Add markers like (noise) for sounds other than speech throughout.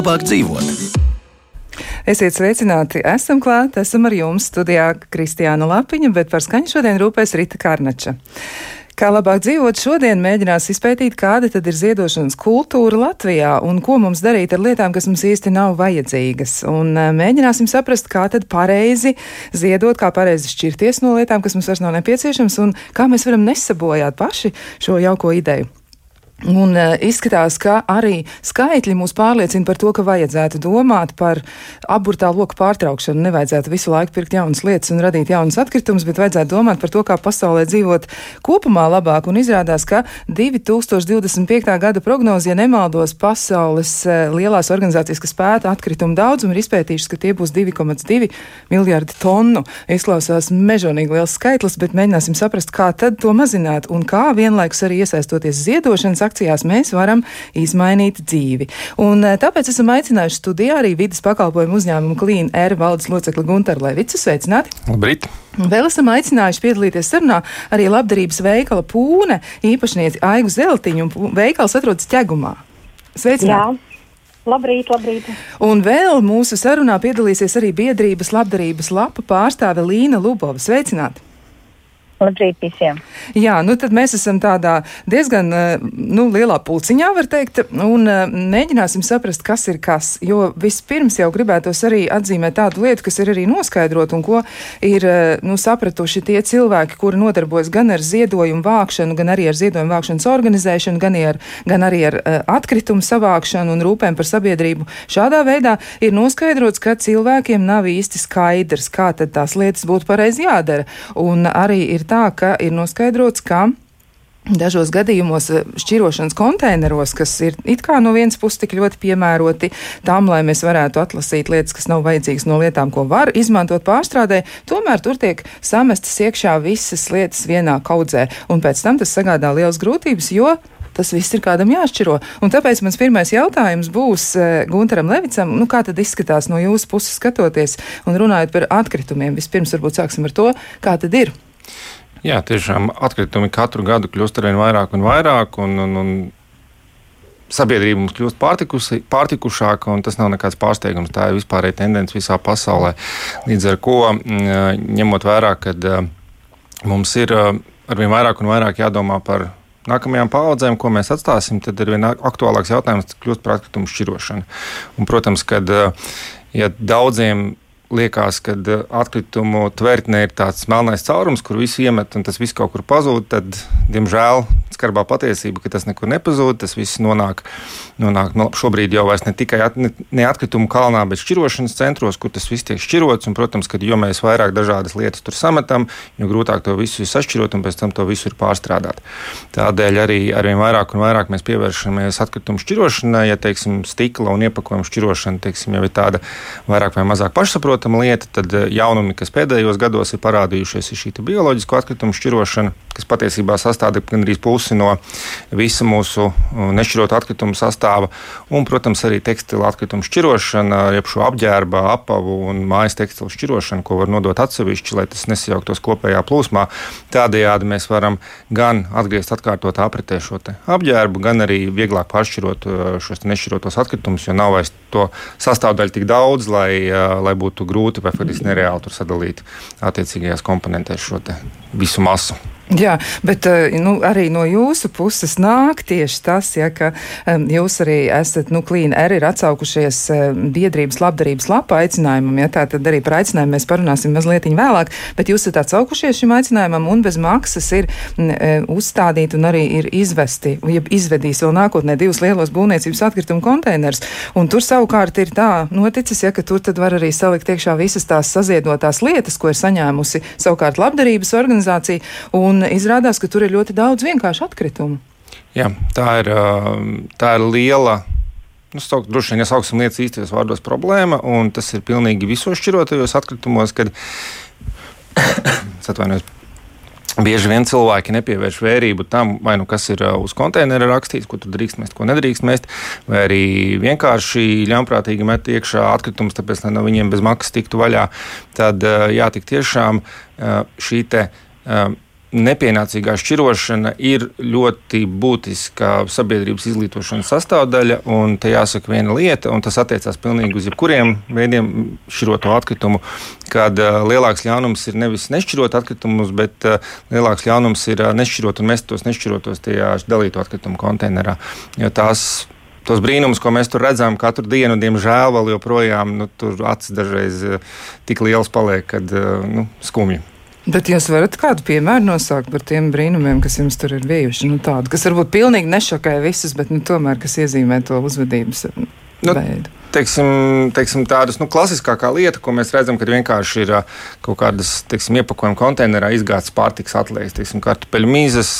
Labāk dzīvot? Esiet sveicināti, esam klāt, esam ar jums studijā Kristiāna Lapiņa, bet par skaņu šodien rūpēs Rita Karnača. Kā labāk dzīvot, šodien mēģinās izpētīt, kāda tad ir ziedošanas kultūra Latvijā un ko mums darīt ar lietām, kas mums īsti nav vajadzīgas. Un uh, mēģināsim saprast, kā tad pareizi ziedot, kā pareizi šķirties no lietām, kas mums vairs nav nepieciešams un kā mēs varam nesabojāt paši šo jauko ideju. Un uh, izskatās, ka arī skaitļi mūs pārliecina par to, ka vajadzētu domāt par aburtā loka pārtraukšanu. Nevajadzētu visu laiku pirkt jaunas lietas un radīt jaunas atkritumus, bet vajadzētu domāt par to, kā pasaulē dzīvot kopumā labāk. Un izrādās, ka 2025. gada prognoze, ja nemaldos, pasaules uh, lielās organizācijas, kas pēta atkritumu daudzumu, ir izpētījušas, ka tie būs 2,2 miljardi tonu. Izklausās mežonīgi liels skaitlis, bet mēģināsim saprast, kā tad to mazināt un kā vienlaikus arī iesaistoties ziedošanas akcijās mēs varam izmainīt dzīvi. Un eh, tāpēc esam aicinājuši studijā arī vidas pakalpojumu uzņēmumu Clean Air valdes locekli Gunteru Levicu. Sveicināti! Labrīt! Vēl esam aicinājuši piedalīties sarunā arī labdarības veikala pūne īpašnieci Aigu Zeltiņu. Veikals atrodas ķegumā. Sveicināti! Jā. Labrīt, labrīt. Un vēl mūsu sarunā piedalīsies arī biedrības labdarības lapa pārstāve Līna Lubova. Sveicināti! Labrīt visiem! Jā, nu tad mēs esam tādā diezgan eh, nu, lielā pulciņā, var teikt, un eh, mēģināsim saprast, kas ir kas. Jo vispirms jau gribētos arī atzīmēt tādu lietu, kas ir arī noskaidrot un ko ir eh, nu, sapratuši tie cilvēki, kuri nodarbojas gan ar ziedojumu vākšanu, gan arī ar ziedojumu vākšanas organizēšanu, gan, ar, gan arī ar atkritumu savākšanu un rūpēm par sabiedrību. Šādā veidā ir noskaidrots, ka cilvēkiem nav īsti skaidrs, kā tad tās lietas būtu pareizi jādara. Un arī ir tā, ka ir noskaidrots, ka Dažos gadījumos eh, šķirošanas konteineros, kas ir it kā no vienas puses tik ļoti piemēroti tam, lai mēs varētu atlasīt lietas, kas nav vajadzīgas no lietām, ko var izmantot pārstrādē, tomēr tur tiek samestas iekšā visas lietas vienā kaudzē, un pēc tam tas sagādā liels grūtības, jo tas viss ir kādam jāšķiro. Un tāpēc mans pirmais jautājums būs uh, Gunteram Levicam, nu, kā tad izskatās no jūsu puses skatoties un runājot par atkritumiem. Vispirms varbūt sāksim ar to, kā tad ir. Jā, tiešām atkritumi katru gadu kļūst arvien vairāk un vairāk. Un, un, un sabiedrība mums kļūst pārtikušāka, un tas nav nekāds pārsteigums. Tā ir vispārēja tendence visā pasaulē. Līdz ar to, mm, ņemot vērā, ka mums ir arvien vairāk un vairāk jādomā par nākamajām paudzēm, ko mēs atstāsim, tad ir vien aktuālāks jautājums kļūst par atkritumu šķirošanu. Un, protams, kad ja daudziem liekas, ka eh, atkritumu tvertnē ir tāds melnais caurums, kur viss iemet un tas viss kaut kur pazūd, tad, diemžēl, skarbā patiesība, ka tas nekur nepazūd. Tas viss nonāk, nonāk no, šobrīd jau ne tikai at, ne, ne atkritumu kalnā, bet šķirošanas centros, kur tas viss tiek šķirots. Un, protams, ka jo mēs vairāk dažādas lietas tur sametam, jo grūtāk to visu ir sašķirot un pēc tam to visu ir pārstrādāt. Tādēļ arī arvien vairāk un vairāk mēs pievēršamies atkritumu šķirošanai. Ja teiksim, stikla un iepakojumu šķirošana teiksim, jau ir tāda vairāk vai mazāk pašsaprotama lieta, tad eh, jaunumi, kas pēdējos gados ir parādījušies, ir šī bioloģisko atkritumu šķirošana, kas patiesībā sastāv gandrīz pusi no visa mūsu uh, nešķirotu atkritumu sastāva. Un, protams, arī tekstilu atkritumu šķirošana, jeb šo apģērba, apavu un mājas tekstilu šķirošana, ko var nodot atsevišķi, lai tas nesajauktos kopējā plūsmā. Tādējādi mēs varam gan atgriezt atkārtot apritē šo apģērbu, gan arī vieglāk pāršķirot uh, šos nešķirotos atkritumus, jo nav vairs to sastāvdaļu tik daudz, lai, uh, lai būtu grūti vai faktiski nereāli sadalīt attiecīgajās komponentēs šo visu masu. (laughs) Jā, bet eh, nu, arī no jūsu puses nāk tieši tas, ja, ka um, jūs arī esat, nu, Clean Air ir atsaukušies um, biedrības labdarības lapa aicinājumam, ja tā tad arī par aicinājumu mēs parunāsim mazliet vēlāk, bet jūs esat atsaukušies šim aicinājumam un bez maksas ir um, uzstādīti un arī ir izvesti, ja izvedīs vēl nākotnē divus lielos būvniecības atkritumu konteinerus. Un tur savukārt ir tā noticis, ja, ka tur tad var arī salikt iekšā visas tās saziedotās lietas, ko ir saņēmusi savukārt labdarības organizācija. Un Un izrādās, ka tur ir ļoti daudz vienkāršu atkritumu. Jā, tā ir, tā ir liela. Nu, sauk, droši vien nesauksim lietas īstajos vārdos problēma, un tas ir pilnīgi visos šķirotajos atkritumos, kad (coughs) atvainojos. Bieži vien cilvēki nepievērš vērību tam, vai nu kas ir uz konteineru rakstīts, ko tur drīkst mest, ko nedrīkst mest, vai arī vienkārši ļaunprātīgi met iekšā atkritumus, tāpēc, lai no viņiem bez maksas tiktu vaļā. Tad jā, tik tiešām šī te nepienācīgā šķirošana ir ļoti būtiska sabiedrības izglītošanas sastāvdaļa. Te jāsaka viena lieta, un tas attiecās pilnīgi uz jebkuriem veidiem šķiroto atkritumu, kad uh, lielāks ļaunums ir nevis nešķirot atkritumus, bet uh, lielāks ļaunums ir uh, nešķirot un mest tos nešķirotos tajā dalīto atkritumu konteinerā. Jo tās tos brīnumus, ko mēs tur redzam katru dienu, diemžēl vēl joprojām nu, tur acis dažreiz tik liels paliek, kad nu, skumji. Bet jūs varat kādu piemēru nosaukt par tiem brīnumiem, kas jums tur ir bijuši? Nu, tādu, kas varbūt pilnīgi nešokē visus, bet nu, tomēr kas iezīmē to uzvedības nu, veidu teiksim, teiksim, tādas nu, klasiskākā lieta, ko mēs redzam, kad vienkārši ir kaut kādas teiksim, iepakojuma konteinerā izgāztas pārtikas atliekas, teiksim, kartupeļu mīzes,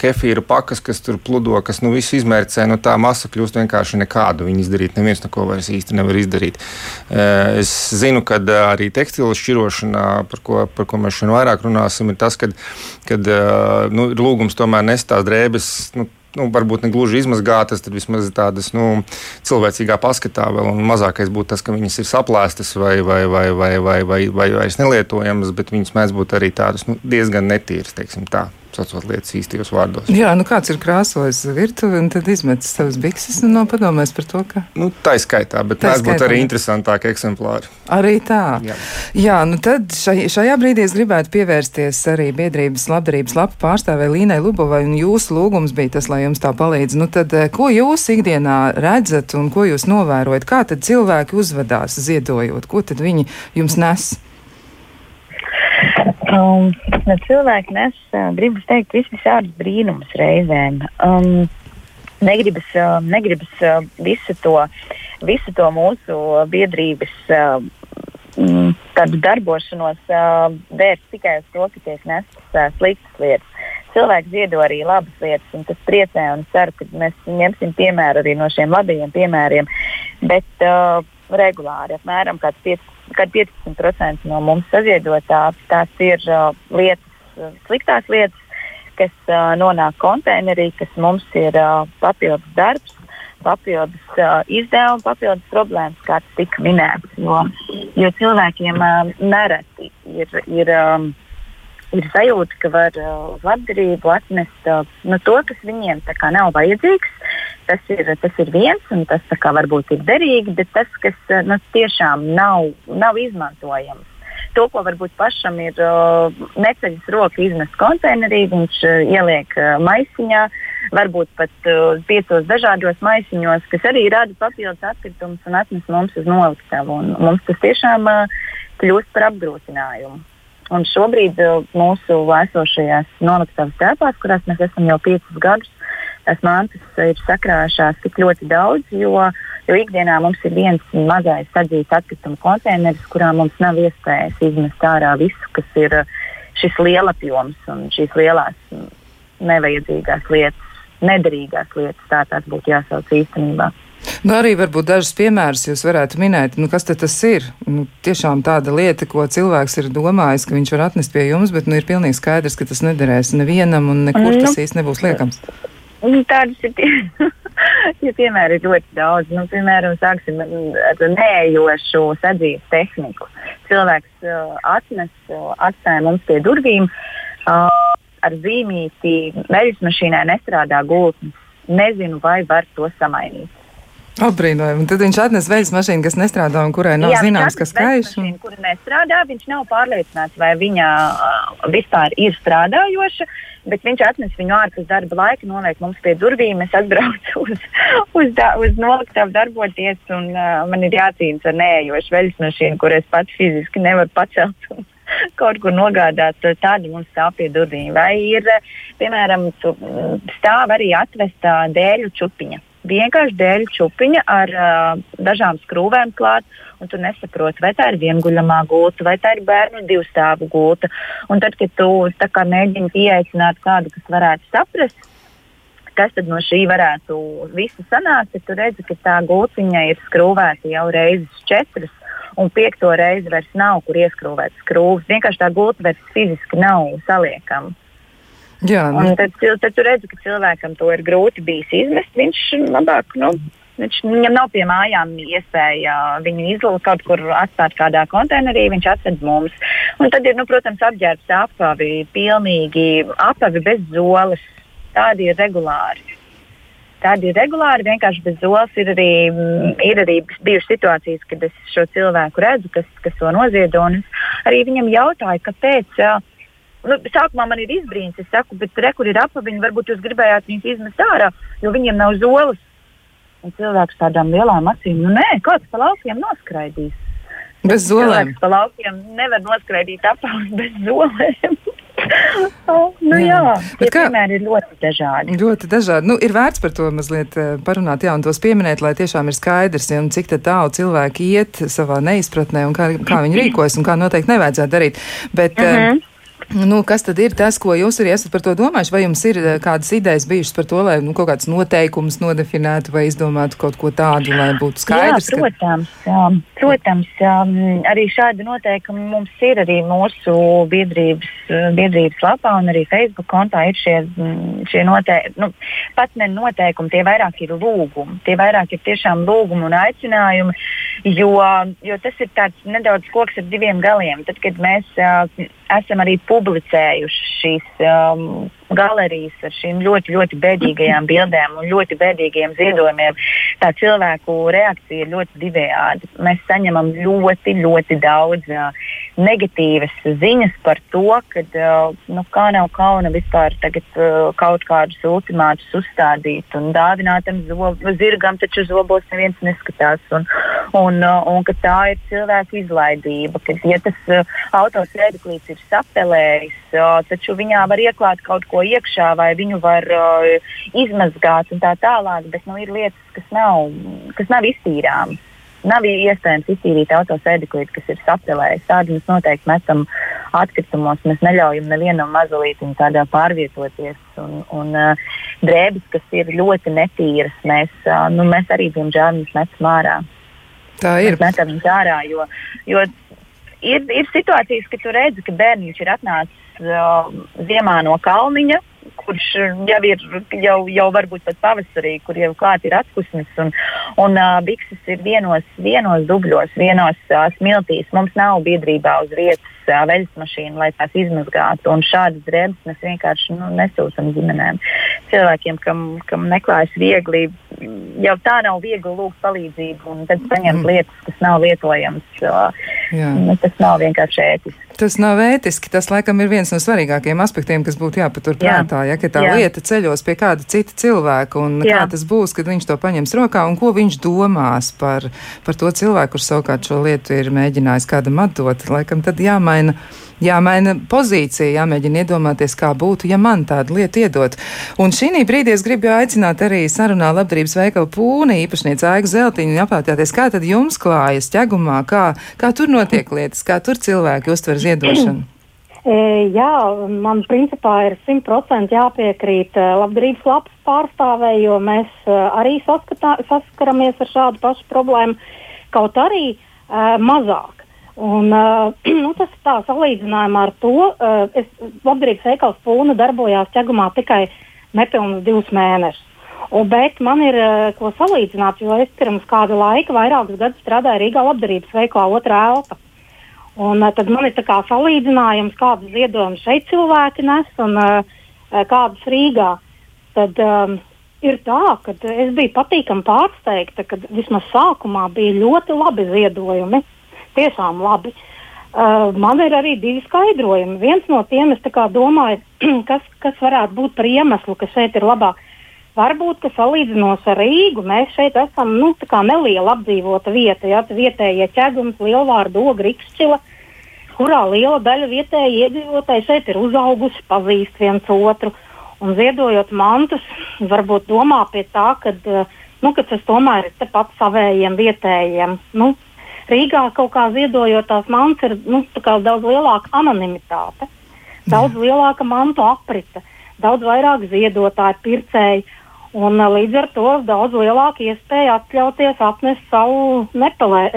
kefīra pakas, kas tur pludo, kas nu, visu izmērcē. Nu, tā masa kļūst vienkārši nekādu. Viņi izdarīt, neviens neko vairs īsti nevar izdarīt. Es zinu, ka arī tekstilu šķirošanā, par ko, par ko mēs šodien vairāk runāsim, ir tas, ka nu, lūgums tomēr nes tās drēbes. Nu, nu, varbūt ne gluži izmazgātas, tad vismaz tādas nu, cilvēcīgā paskatā vēl. Mazākais būtu tas, ka viņas ir saplēstas vai, vai, vai, vai, vai, vai, vai vairs nelietojamas, bet viņas mēdz būt arī tādas nu, diezgan netīras, teiksim tā saucot lietas īstajos vārdos. Jā, nu kāds ir krāsojis virtuvi un tad izmetis savas bikses un nav padomājis par to, ka. Nu, tā ir skaitā, bet tā būtu arī interesantāki eksemplāri. Arī tā. Jā, Jā nu tad šai, šajā brīdī es gribētu pievērsties arī biedrības labdarības lapu pārstāvē Līnai Lubovai un jūsu lūgums bija tas, lai jums tā palīdz. Nu tad, eh, ko jūs ikdienā redzat un ko jūs novērojat? Kā tad cilvēki uzvedās ziedojot? Ko tad viņi jums nes? Um, nu, cilvēki nes, uh, gribas teikt, visādus brīnumus reizēm. Um, negribas, uh, negribas uh, visu, to, visu to mūsu biedrības uh, mm, darbošanos uh, vērst tikai uz to, ka tiek nestas uh, sliktas lietas. Cilvēki ziedo arī labas lietas, un tas priecē un ceru, ka mēs ņemsim piemēru arī no šiem labajiem piemēriem. Bet uh, regulāri, apmēram 5 kad 15% no mums saziedotā tās ir uh, lietas, uh, sliktās lietas, kas uh, nonāk konteinerī, kas mums ir uh, papildus darbs, papildus uh, izdevumi, papildus problēmas, kā tas tika minēts. Jo, jo cilvēkiem uh, nereti ir. ir um, Ir sajūta, ka var uh, labdarību atnest nu, to, kas viņiem nav vajadzīgs, tas ir, tas ir viens, un tas kā, varbūt ir derīgi, bet tas, kas nu, tiešām nav, nav izmantojams. To, ko varbūt pašam ir uh, neceļas roka izmest konteinerī, viņš uh, ieliek uh, maisiņā, varbūt pat uh, piecos dažādos maisiņos, kas arī rada papildus atkritumus un atnes mums uz noliktavu. Mums tas tiešām uh, kļūst par apgrūtinājumu. Un šobrīd uh, mūsu esošajās noliktavas telpās, kurās mēs esam jau piecus gadus, tās mantas ir sakrājušās tik ļoti daudz, jo, jo ikdienā mums ir viens mazais sadzīts atkrituma konteineris, kurā mums nav iespējas izmest ārā visu, kas ir uh, šis lielapjoms un šīs lielās mm, nevajadzīgās lietas, nederīgās lietas, tā tās būtu jāsauc īstenībā. Nu, arī varbūt dažus piemērus jūs varētu minēt. Nu, kas tas ir? Nu, tiešām tāda lieta, ko cilvēks ir domājis, ka viņš var atnest pie jums, bet nu, ir pilnīgi skaidrs, ka tas nederēs nevienam un nekur nu, tas īsti nebūs liekams. Nu, tādas ir tie, (laughs) ja piemēri ir ļoti daudz. Nu, piemēram, sāksim ar nējošu sadzīves tehniku. Cilvēks uh, atnes, uh, atstāja mums pie durvīm uh, ar zīmīti, veļas mašīnai nestrādā gultnes. Nezinu, vai var to samainīt. Apbrīnojami. Tad viņš atnes veļas mašīnu, kas nestrādā un kurai nav Jā, zināms, kas kaiš. Un... Kur nestrādā, viņš nav pārliecināts, vai viņa vispār ir strādājoša, bet viņš atnes viņu ārpus darba laika, noliek mums pie durvīm. Es atbraucu (laughs) uz, uz, da, uz noliktavu darboties, un uh, man ir jācīnās ar nējošu veļas mašīnu, kur es pats fiziski nevaru pacelt. Un, (laughs) kaut kur nogādāt, tādi mums stāv pie durvīm. Vai ir, piemēram, stāv arī atvestā dēļu čupiņa vienkārši dēļ čūpiņa ar uh, dažām skrūvēm klāt, un tu nesaproti, vai tā ir vienguļamā gulta, vai tā ir bērnu divu stāvu gulta. Un tad, kad tu mēģini pieaicināt kādu, kas varētu saprast, kas no šī varētu visu sanākt, tad tu redzi, ka tā gultiņa ir skrūvēta jau reizes četras. Un piekto reizi vairs nav, kur ieskrūvēt skrūves. Vienkārši tā gulta vairs fiziski nav saliekama. Jā, nu. Tad, tad tu redzi, ka cilvēkam to ir grūti bijis izmest. Viņš labāk, nu, viņš, viņam nav pie mājām iespēja viņu izlūkt kaut kur atstāt kādā konteinerī, viņš atved mums. Un tad ir, nu, protams, apģērbs apavi, pilnīgi apavi bez zoles. Tādi ir regulāri. Tādi ir regulāri, vienkārši bez zoles. Ir arī, ir arī bijušas situācijas, kad es šo cilvēku redzu, kas, kas to noziedo. Arī viņam jautāju, kāpēc. Nu, sākumā man ir izbrīns, es saku, bet re, kur ir apaviņi, varbūt jūs gribējāt viņus izmest ārā, jo viņiem nav zoles. Un cilvēks tādām lielām acīm, nu nē, kāds pa laukiem noskraidīs. Bez zolēm. Cilvēks pa laukiem nevar noskraidīt apavi (laughs) bez zolēm. oh, (laughs) nu jā, jā tie kā, piemēri ir ļoti dažādi. Ļoti dažādi. Nu, ir vērts par to mazliet eh, parunāt, jā, un tos pieminēt, lai tiešām ir skaidrs, ja, cik tālu cilvēki iet savā neizpratnē un kā, kā viņi rīkojas un kā noteikti nevajadzētu darīt. Bet, uh eh, -huh. Nu, kas tad ir tas, ko jūs arī esat par to domājuši? Vai jums ir eh, kādas idejas bijušas par to, lai nu, kaut kāds noteikums nodefinētu vai izdomātu kaut ko tādu, lai būtu skaidrs? Jā, protams, ka... um, protams um, arī šādi noteikumi mums ir arī mūsu biedrības, biedrības lapā un arī Facebook kontā ir šie, šie noteikumi. Nu, pat ne noteikumi, tie vairāk ir lūgumi. Tie vairāk ir tiešām lūgumi un aicinājumi, jo, jo tas ir tāds nedaudz koks ar diviem galiem. Tad, kad mēs esam arī publicējuši šīs um, galerijas ar šīm ļoti, ļoti bēdīgajām bildēm un ļoti bēdīgiem ziedojumiem. Tā cilvēku reakcija ir ļoti divējāda. Mēs saņemam ļoti, ļoti daudz uh, negatīvas ziņas par to, ka uh, nu, kā nav kauna vispār tagad, uh, kaut kādus ultimātus uzstādīt un dāvināt tam zirgam, taču zobos neviens neskatās. Un, un, uh, un ka tā ir cilvēku izlaidība. Kad, ja tas uh, autosēdeklīts ir sapelējis, uh, taču viņā var ieklāt kaut ko iekšā vai viņu var uh, izmazgāt un tā tālāk, bet nu, ir lietas, kas nav, kas nav iztīrāmas. Nav iespējams iztīrīt autosēdeklīti, kas ir sapelējis. Tādu mēs noteikti metam atkritumos. Mēs neļaujam nevienam mazulītim tādā pārvietoties. Un, un uh, drēbes, kas ir ļoti netīras, mēs, uh, nu, mēs arī, diemžēl, metam ārā. Tā ir. Mēs metam viņus ārā, jo, jo ir, ir situācijas, kad tu redzi, ka bērniņš ir atnācis uh, ziemā no kalniņa kurš jau ir, jau, jau varbūt pat pavasarī, kur jau klāt ir atpūsnis, un, un uh, bikses ir vienos, vienos dubļos, vienos uh, smiltīs. Mums nav biedrībā uz vietas uh, veļas mašīna, lai tās izmazgātu, un šādas drēbes mēs vienkārši nu, nesūtam ģimenēm. Cilvēkiem, kam, kam neklājas viegli, jau tā nav viegli lūgt palīdzību, un tad saņemt mm. lietas, kas nav lietojamas. Uh, nu, tas nav vienkārši ētiski. Tas nav ētiski. Tas, laikam, ir viens no svarīgākajiem aspektiem, kas būtu jāpatur prātā. Ja, ka tā Jā. lieta ceļos pie kāda cita cilvēka, un Jā. kā tas būs, kad viņš to paņems rokā, un ko viņš domās par, par to cilvēku, kurš savukārt šo lietu ir mēģinājis kādam atdot. Laikam tad jāmaina jāmaina pozīcija, jāmēģina iedomāties, kā būtu, ja man tādu lietu iedot. Un šī brīdī es gribu aicināt arī sarunā labdarības veikalu pūni īpašniece Aigu Zeltiņu un apjautāties, kā tad jums klājas ķegumā, kā, kā tur notiek lietas, kā tur cilvēki uztver ziedošanu. (clears throat) E, jā, man principā ir 100% jāpiekrīt e, labdarības lapas pārstāvē, jo mēs e, arī saskatā, saskaramies ar šādu pašu problēmu, kaut arī uh, mazāk. Un, uh, (clears throat) nu, tas tā salīdzinājumā ar to, uh, es labdarības veikals Pūna darbojās ķegumā tikai nepilnus divus mēnešus. Un, bet man ir uh, ko salīdzināt, jo es pirms kāda laika, vairākus gadus strādāju Rīgā labdarības veikalā otrā elpa. Un, uh, tad man ir salīdzinājums, kādus ziedojumus šeit cilvēki nes un uh, kādus Rīgā. Tad, um, ir tā, ka es biju patīkami pārsteigta, ka vismaz sākumā bija ļoti labi ziedojumi. Tiešām labi. Uh, man ir arī divi skaidrojumi. Viens no tiem domāju, (clears throat) kas, kas varētu būt par iemeslu, ka šeit ir labāk. Varbūt, ka salīdzinot ar Rīgu, mēs šeit esam nu, neliela apdzīvota vieta. Ja, vietējie ķegums, lielvārdu ogra, rikšķila, kurā liela daļa vietējie iedzīvotāji šeit ir uzauguši, pazīst viens otru. Un ziedojot mantus, varbūt domā pie tā, ka, nu, ka tas tomēr ir tepat savējiem vietējiem. Nu, Rīgā kaut kā ziedojot tās mantas, ir nu, daudz lielāka anonimitāte, daudz Jā. lielāka mantu aprite, daudz vairāk ziedotāju, pircēju. Un, līdz ar to daudz lielāka iespēja atļauties atnest savu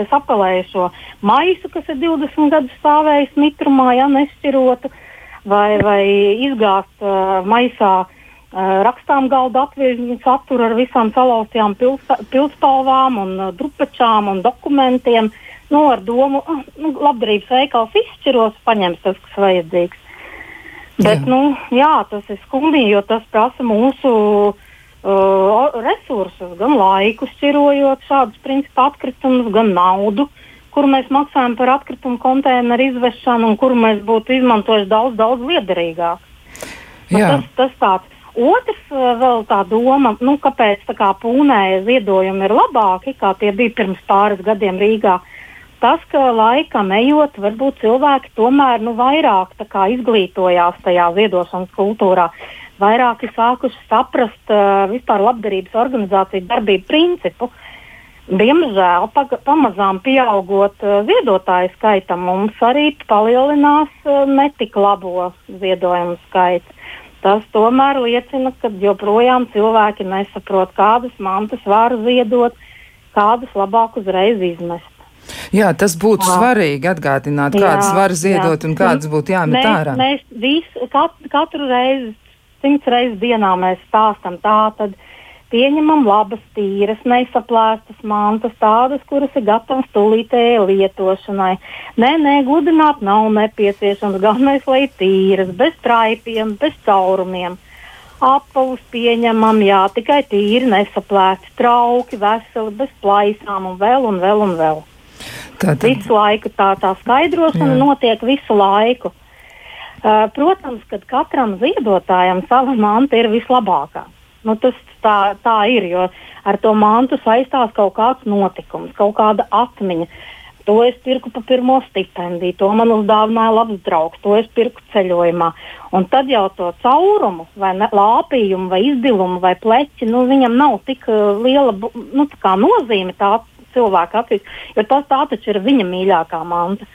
sapelējušo maisu, kas ir 20 gadus stāvējis mitrumā, ja nešķirotu. vai, vai izgāzt uh, maisā uh, rakstām galda atviegļu saturu ar visām salauztajām pilspalvām un uh, drupečām un dokumentiem. Nu, ar domu, uh, nu, labdarības veikals izšķiros, paņems tas, kas vajadzīgs. Bet, jā. Nu, jā, tas ir skumji, jo tas prasa mūsu uh, resursus, gan laiku šķirojot šādus principu atkritumus, gan naudu. Uh, kuru mēs maksājam par atkritumu konteineru izvešanu un kuru mēs būtu izmantojuši daudz, daudz liederīgāk. Nu, tas, tas tāds. Otrs vēl tā doma, nu, kāpēc tā kā pūnē ziedojumi ir labāki, kā tie bija pirms pāris gadiem Rīgā. Tas, ka laikam ejot, varbūt cilvēki tomēr nu, vairāk izglītojās tajā ziedošanas kultūrā, vairāk ir sākuši saprast uh, vispār labdarības organizāciju darbību principu. Diemžēl pamazām pieaugot uh, ziedotāju skaitam, mums arī palielinās uh, netik labo ziedojumu skaits. Tas tomēr liecina, ka joprojām cilvēki nesaprot, kādas mantas var ziedot, kādas labāk uzreiz izmest. Jā, tas būtu jā. svarīgi atgādināt, kādas var ziedot jā. un kādas būtu jāmet ārā. Mēs visu, kat, katru reizi, simts reizes dienā mēs stāstam tā, tad pieņemam labas, tīras, nesaplēstas mantas, tādas, kuras ir gatavas tūlītējai lietošanai. Nē, nē, gludināt nav nepieciešams. Galvenais, lai tīras, bez traipiem, bez caurumiem. Apavus pieņemam, jā, tikai tīri, nesaplēsti, trauki, veseli, bez plaisām un vēl un vēl un vēl. Tātad. Visu laiku tā, tā skaidrošana jā. notiek visu laiku. Uh, protams, ka katram ziedotājam sava manta ir vislabākā. Nu, tas tā, tā ir, jo ar to mantu saistās kaut kāds notikums, kaut kāda atmiņa. To es pirku par pirmo stipendiju, to man uzdāvināja labs draugs, to es pirku ceļojumā. Un tad jau to caurumu, vai ne, lāpījumu, vai izdilumu, vai pleķi, nu, viņam nav tik uh, liela nu, nozīme tā cilvēka acīs, jo tas tā taču ir viņa mīļākā manta.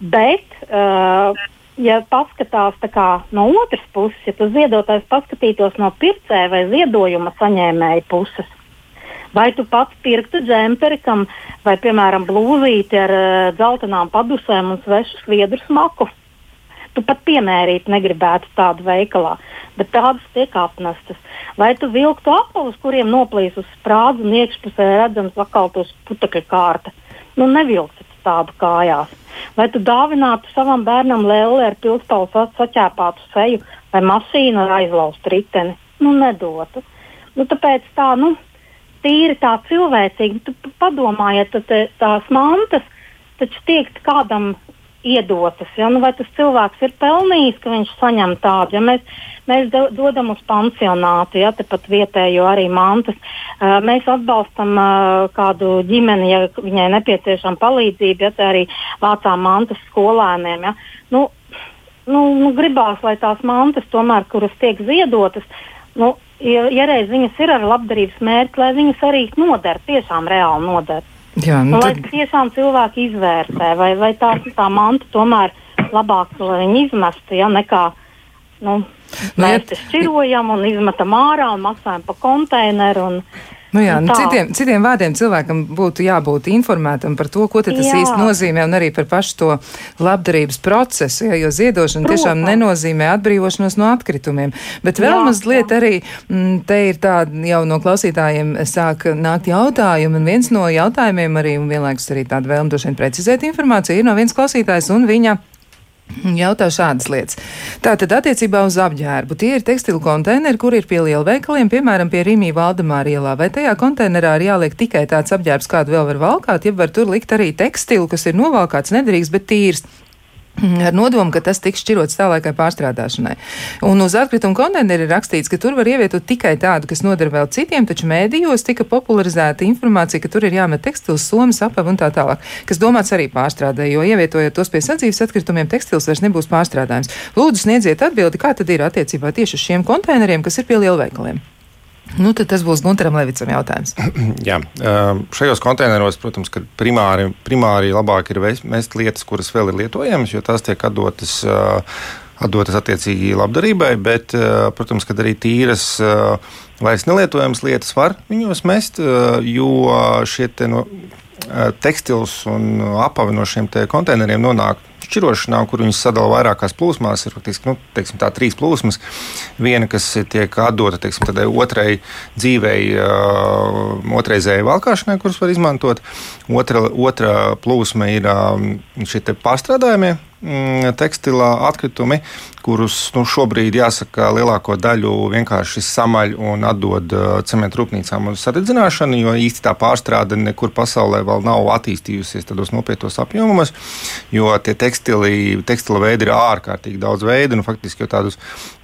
Bet uh, ja paskatās kā, no otras puses, ja tas ziedotājs paskatītos no pircēja vai ziedojuma saņēmēja puses, vai tu pats pirktu džemperi, kam, vai, piemēram, blūzīti ar uh, dzeltenām padusēm un svešu sviedru smaku. Tu pat piemērīt negribētu tādu veikalā, bet tādas tiek apnestas. Vai tu vilktu apavus, kuriem noplīs uz sprādzi un iekšpusē redzams vakaltos putekļu kārta? Nu, nevilksi tādu kājās. Vai tu dāvinātu savam bērnam lēli ar pilspālu saķēpātu seju vai mašīnu ar aizlaustu riteni? Nu, nedotu. Nu, tāpēc tā, nu, tīri tā cilvēcīgi, tu padomājiet, tad tās mantas taču tiek kādam iedotas. Ja? Nu, vai tas cilvēks ir pelnījis, ka viņš saņem tādu? Ja mēs, mēs do, dodam uz pansionātu, ja tepat vietējo arī mantas. Uh, mēs atbalstam uh, kādu ģimeni, ja viņai nepieciešama palīdzība, ja arī vācām mantas skolēniem. Ja? Nu, nu, nu, gribās, lai tās mantas, tomēr, kuras tiek ziedotas, nu, ja, ja reiz viņas ir ar labdarības mērķi, lai viņas arī noder, tiešām reāli noder. Jā, nu, nu, tad... Lai tiešām cilvēki izvērtē, vai, vai tā, tā manta tomēr labāk, lai viņi izmestu, ja nekā nu, nu, mēs te šķirojam un izmetam ārā un maksājam pa konteineru. Un, Nu jā, nu, citiem, citiem vārdiem cilvēkam būtu jābūt informētam par to, ko tas īsti nozīmē, un arī par pašu to labdarības procesu, jā, jo ziedošana Protams. tiešām nenozīmē atbrīvošanos no atkritumiem. Bet vēl jā, mazliet jā. arī m, mm, te ir tāda jau no klausītājiem sāk nākt jautājumi, un viens no jautājumiem arī, un vienlaikus arī tāda vēlme droši vien precizēt informāciju, ir no viens klausītājs, un viņa Jautā šādas lietas. Tātad, attiecībā uz apģērbu, tie ir tekstilu konteineri, kur ir pie lielveikaliem, piemēram, pie Rīmī Valdemāra ielā. Vai tajā konteinerā ir jāliek tikai tāds apģērbs, kādu vēl var valkāt, ja var tur likt arī tekstilu, kas ir novalkāts, nederīgs, bet tīrs? (clears throat) ar nodomu, ka tas tiks šķirots tālākai pārstrādāšanai. Un uz atkritumu konteineru ir rakstīts, ka tur var ievietot tikai tādu, kas noder vēl citiem, taču mēdījos tika popularizēta informācija, ka tur ir jāmet tekstils, somas, apav un tā tālāk, kas domāts arī pārstrādē, jo ievietojot tos pie sadzīves atkritumiem, tekstils vairs nebūs pārstrādājums. Lūdzu, sniedziet atbildi, kā tad ir attiecībā tieši uz šiem konteineriem, kas ir pie lielveikaliem. Nu, tas būs Gunteram Levicam jautājums. (clears throat) Jā, šajos konteineros, protams, primāri, primāri labāk ir mest lietas, kuras vēl ir lietojamas, jo tās tiek atdotas. Atdotas attiecīgi labdarībai, bet, protams, ka arī tīras, vairs nelietojamas lietas var viņos mest, jo šie no, tekstils un apavi no šiem konteineriem nonāk šķirošanā, kur viņas sadala vairākās plūsmās. Ir faktiski nu, teiksim, tā, trīs plūsmas. Viena, kas tiek atdota teiksim, otrai dzīvei, uh, otrreizēji valkāšanai, kuras var izmantot. Otra, otra plūsma ir uh, šie pārstrādājumie Mm, tekstilā atkritumi, kurus nu, šobrīd jāsaka lielāko daļu vienkārši samaļ un atdod uh, cementu rūpnīcām uz sadedzināšanu, jo īsti tā pārstrāde nekur pasaulē vēl nav attīstījusies tādos nopietnos apjomos, jo tie tekstili, tekstila veidi ir ārkārtīgi daudz veidu. Nu, faktiski jau tādus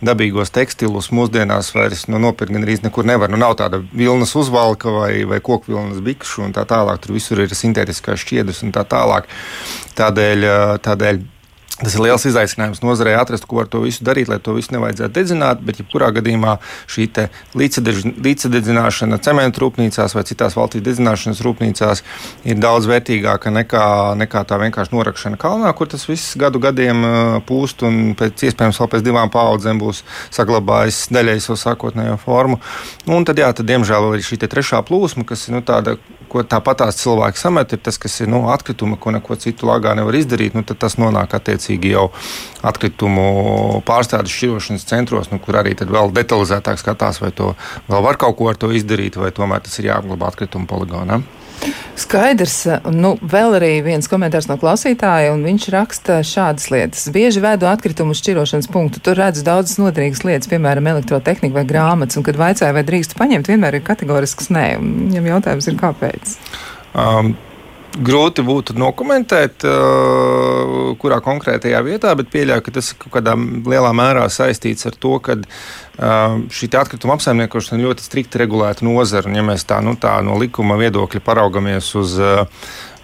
dabīgos tekstilus mūsdienās vairs nu, nopirkt gan arī nekur nevar. Nu, nav tāda vilnas uzvalka vai, vai koku vilnas bikšu un tā tālāk. Tur visur ir sintētiskās šķiedras un tā tālāk. Tādēļ, uh, tādēļ Tas ir liels izaicinājums nozarei atrast, ko ar to visu darīt, lai to visu nevajadzētu dedzināt. Bet, jebkurā gadījumā, šī līdzsadedzināšana cementu rūpnīcās vai citās valstīs dedzināšanas rūpnīcās ir daudz vērtīgāka nekā, nekā tā vienkārši norakšana kalnā, kur tas viss gadu gadiem pūst un pēc iespējams vēl pēc divām paudzēm būs saglabājis daļai savu sākotnējo formu. Un tad, jā, tad diemžēl arī šī trešā plūsma, kas ir nu, tāda ko tāpatās cilvēki samet, ir tas, kas ir nu, atkritumi, ko neko citu lāgā nevar izdarīt. Nu, tad tas nonāk attiecīgi jau atkritumu pārstādes šķirošanas centros, nu, kur arī vēl detalizētāk skatās, vai to vēl var kaut ko ar to izdarīt, vai tomēr tas ir jāapglabā atkritumu poligonā. Skaidrs, nu, vēl arī viens komentārs no klausītāja, un viņš raksta šādas lietas. Bieži vedu atkritumu šķirošanas punktu, tur redzu daudzas noderīgas lietas, piemēram, elektrotehnika vai grāmatas, un kad vaicāju, vai drīkst paņemt, vienmēr ir kategorisks nē. Viņam jautājums ir, kāpēc? Um, Grūti būtu nokomentēt, uh, kurā konkrētajā vietā, bet pieļauju, ka tas kaut kādā lielā mērā saistīts ar to, ka uh, šī atkrituma apsaimniekošana ļoti strikti regulēta nozara. Ja mēs tā, nu, tā no likuma viedokļa paraugamies uz uh,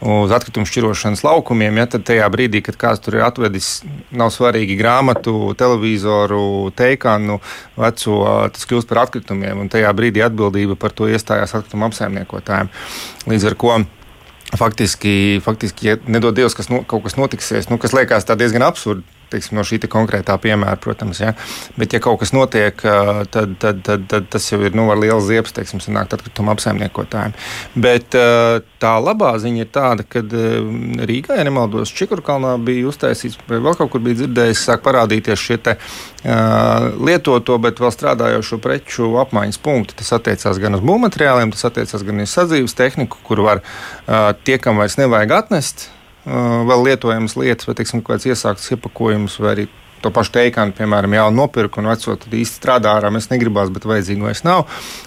uz atkritumu šķirošanas laukumiem, ja, tad tajā brīdī, kad kāds tur ir atvedis, nav svarīgi grāmatu, televizoru, teikānu, veco, tas kļūst par atkritumiem, un tajā brīdī atbildība par to iestājās atkrituma apsaimniekotājiem. Līdz ar to faktiski, faktiski ja nedod Dievs, kas no, kaut kas notiksies, nu, kas liekas diezgan absurdi teiksim, no šī konkrētā piemēra, protams. Ja? Bet, ja kaut kas notiek, tad, tad, tad, tad tas jau ir nu, liels ziepes, teiksim, sanākt atkrituma apsaimniekotājiem. Bet tā labā ziņa ir tāda, ka Rīgā, ja nemaldos, Čikurkalnā bija uztaisīts, vai vēl kaut kur bija dzirdējis, sāk parādīties šie te, lietoto, bet vēl strādājošo preču apmaiņas punkti. Tas attiecās gan uz būvmateriāliem, tas attiecās gan uz sadzīves tehniku, kur var tie, kam vairs nevajag atnest, vēl lietojamas lietas, vai teiksim, kāds iesākts iepakojums, vai arī to pašu teikānu, piemēram, jau nopirku un veco tad īsti strādā ārā. Es negribās, bet vajadzīgo es nav.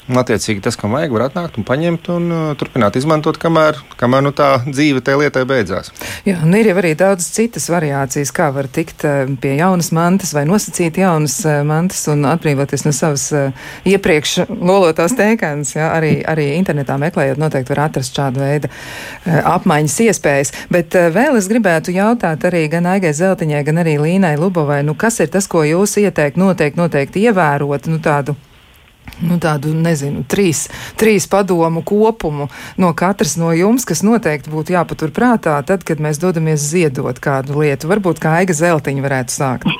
Un, attiecīgi, tas, kam vajag, var atnākt un paņemt un uh, turpināt izmantot, kamēr, kamēr nu, tā dzīve tajā lietai beidzās. Jā, un ir jau arī daudz citas variācijas, kā var tikt uh, pie jaunas mantas vai nosacīt jaunas uh, mantas un atbrīvoties no savas uh, iepriekš lolotās teikānas. Jā, arī, arī internetā meklējot, noteikti var atrast šādu veidu uh, apmaiņas iespējas. Bet uh, vēl es gribētu jautāt arī gan Aigai Zeltiņai, gan arī Līnai Lubovai nu, kas ir tas, ko jūs ieteikt noteikti, noteikti ievērot, nu, tādu nu, tādu, nezinu, trīs, trīs padomu kopumu no katras no jums, kas noteikti būtu jāpatur prātā, tad, kad mēs dodamies ziedot kādu lietu. Varbūt kā Aiga Zeltiņa varētu sākt. (laughs)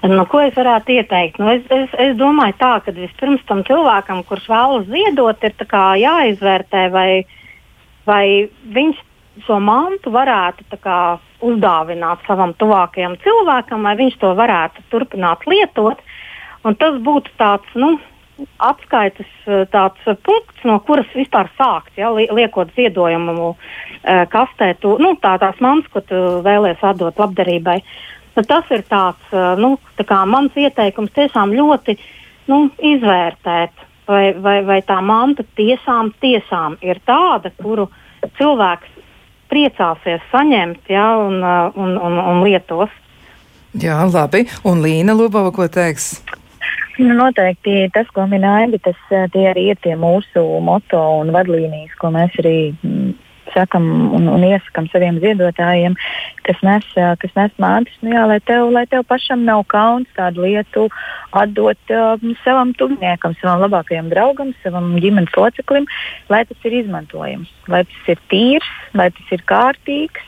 Nu, ko es varētu ieteikt? Nu, es, es, es domāju, tā, ka vispirms tam cilvēkam, kurš vēlas ziedot, ir jāizvērtē, vai, vai viņš šo mantu varētu kā, uzdāvināt savam tuvākajam cilvēkam, vai viņš to varētu turpināt lietot. Un tas būtu tāds nu, atskaites eh, tāds punkts, no kuras vispār sākt, ja, liekot ziedojumu e, kastē, tu, nu, tā, tās mans, ko tu vēlēsies atdot labdarībai. Nu, tas ir tāds, e, nu, tā mans ieteikums tiešām ļoti nu, izvērtēt, vai, vai, vai tā manta tiešām, tiešām ir tāda, kuru cilvēks priecāsies saņemt ja, un, uh, un, un, un lietos. Jā, labi. Un Līna Lubava, ko teiks? Nu, noteikti tas, ko minēja, tas uh, tie arī ir tie mūsu moto un vadlīnijas, ko mēs arī mm, sakam un, un iesakam saviem ziedotājiem, kas nes, kas nes mātes, nu jā, lai tev, lai tev pašam nav kauns tādu lietu atdot um, savam tuviniekam, savam labākajam draugam, savam ģimenes loceklim, lai tas ir izmantojams, lai tas ir tīrs, lai tas ir kārtīgs.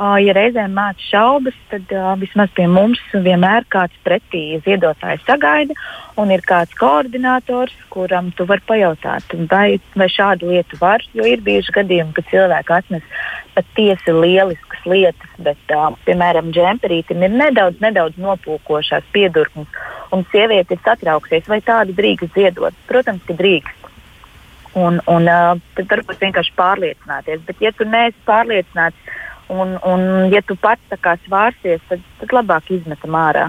Ja reizēm mācās šaubas, tad vismaz pie mums vienmēr kāds pretī ziedotājs sagaida, un ir kāds koordinators, kuram tu vari pajautāt, vai, vai šādu lietu var. Jo ir bijuši gadījumi, kad cilvēki atnes patiesi lieliskas lietas, bet, piemēram, džemperītam ir nedaudz, nedaudz nopūkošās piedurknes, un sieviete ir satrauksies, vai tādu drīkst ziedot. Protams, ka drīkst. Un, un uh, tad varbūt vienkārši pārliecināties. Bet, ja tu neesi pārliecināts un, un ja tu pats tā kā svārsties, tad, tad labāk izmetam ārā.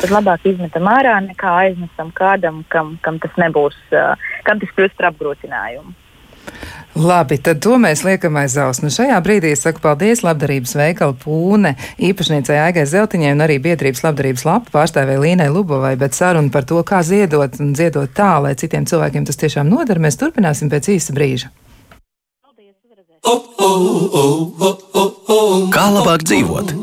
Tad labāk izmetam ārā nekā aiznesam kādam, kam, kam tas nebūs, kam tas kļūst par apgrūtinājumu. Labi, tad to mēs liekam aiz auss. Nu, šajā brīdī es saku paldies labdarības veikala pūne īpašniecei Aigai Zeltiņai un arī biedrības labdarības lapu pārstāvē Līnai Lubovai, bet sarunu par to, kā ziedot un ziedot tā, lai citiem cilvēkiem tas tiešām noder, mēs turpināsim pēc īsa brīža. Kā labāk dzīvot?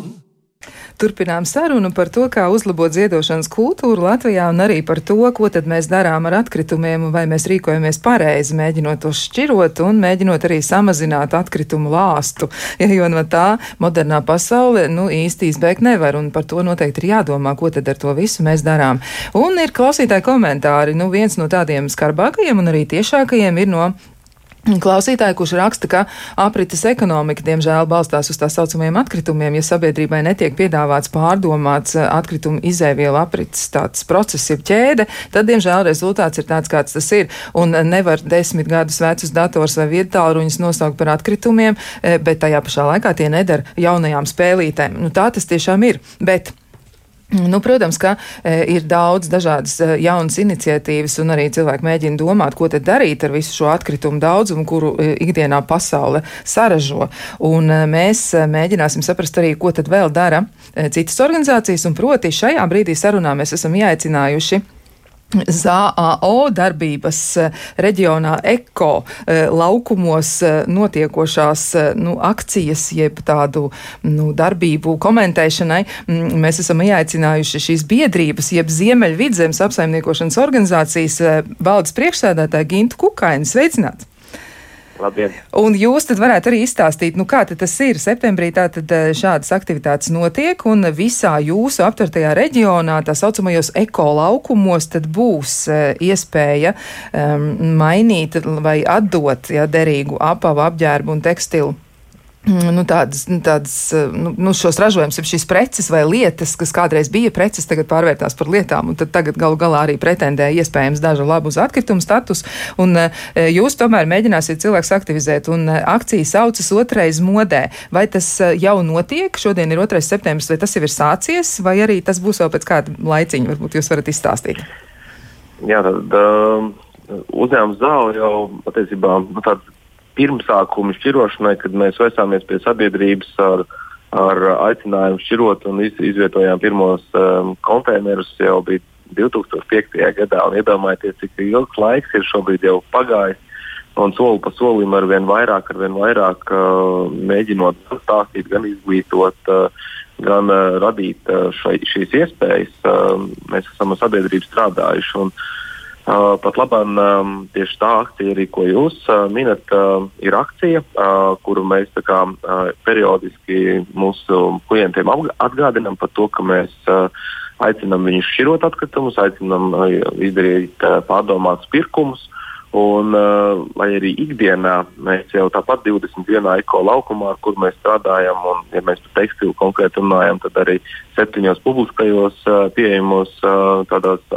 Turpinām sarunu par to, kā uzlabot ziedošanas kultūru Latvijā un arī par to, ko tad mēs darām ar atkritumiem un vai mēs rīkojamies pareizi, mēģinot tos šķirot un mēģinot arī samazināt atkritumu lāstu. Ja, jo no tā modernā pasaule nu, īsti izbeigt nevar un par to noteikti ir jādomā, ko tad ar to visu mēs darām. Un ir klausītāji komentāri. Nu, viens no tādiem skarbākajiem un arī tiešākajiem ir no Klausītāji, kurš raksta, ka aprites ekonomika, diemžēl, balstās uz tā saucamajiem atkritumiem, ja sabiedrībai netiek piedāvāts pārdomāts eh, atkritumu izēvielu aprites tāds process, ir ķēde, tad, diemžēl, rezultāts ir tāds, kāds tas ir. Un nevar desmit gadus vecus dators vai viedtāluņus nosaukt par atkritumiem, eh, bet tajā pašā laikā tie nedara jaunajām spēlītēm. Nu, tā tas tiešām ir. Bet Nu, protams, ka e, ir daudz dažādas e, jaunas iniciatīvas, un arī cilvēki mēģina domāt, ko tad darīt ar visu šo atkritumu daudzumu, kuru e, ikdienā pasaule saražo. Un e, mēs e, mēģināsim saprast arī, ko tad vēl dara e, citas organizācijas, un proti šajā brīdī sarunā mēs esam ieaicinājuši ZAO darbības eh, reģionā eko eh, laukumos eh, notiekošās nu, akcijas, jeb tādu nu, darbību komentēšanai. Mm, mēs esam ieaicinājuši šīs biedrības, jeb Ziemeļvidzemes apsaimniekošanas organizācijas valdes priekšsēdētāju Gintu Kukaini. Sveicināts! Labdien. Un jūs tad varētu arī izstāstīt, nu kā tas ir. Septembrī tātad eh, šādas aktivitātes notiek, un visā jūsu aptvertajā reģionā, tā saucamajos ekolaukumos, tad būs uh, iespēja um, mainīt vai atdot ja, derīgu apavu apģērbu un tekstilu nu, tādas, nu, tādas nu, nu, šos ražojumus, šīs preces vai lietas, kas kādreiz bija preces, tagad pārvērtās par lietām, un tagad galu galā arī pretendē iespējams dažu labu uz atkritumu status, un e, jūs tomēr mēģināsiet cilvēks aktivizēt, un e, akcija saucas otrais modē. Vai tas jau notiek? Šodien ir 2. septembris, vai tas jau ir sācies, vai arī tas būs vēl pēc kāda laiciņa, varbūt jūs varat izstāstīt? Jā, tad uh, uzņēmums zāle jau patiesībā nu, tāds pirmsākumi šķirošanai, kad mēs vērsāmies pie sabiedrības ar, ar aicinājumu šķirot un iz, izvietojām pirmos um, konteinerus jau bija 2005. gadā. Iedomājieties, cik ilgs laiks ir šobrīd jau pagājis. Un soli pa solim ar vien vairāk, ar vien vairāk uh, mēģinot gan stāstīt, gan izglītot, uh, gan uh, radīt uh, šai, šīs iespējas. Uh, mēs esam ar sabiedrību strādājuši. Un, uh, Uh, pat labi, um, tieši tā akcija, arī, ko jūs uh, minat, uh, ir akcija, uh, kuru mēs kā, uh, periodiski mūsu klientiem atgādinām par to, ka mēs uh, aicinām viņus šķirot atkritumus, aicinām uh, izdarīt uh, pārdomātus pirkumus. Un, uh, lai arī ikdienā mēs jau tāpat 21 eko laukumā, kur mēs strādājam, un, ja mēs par tekstilu konkrēti runājam, tad arī septiņos publiskajos uh, pieejamos uh,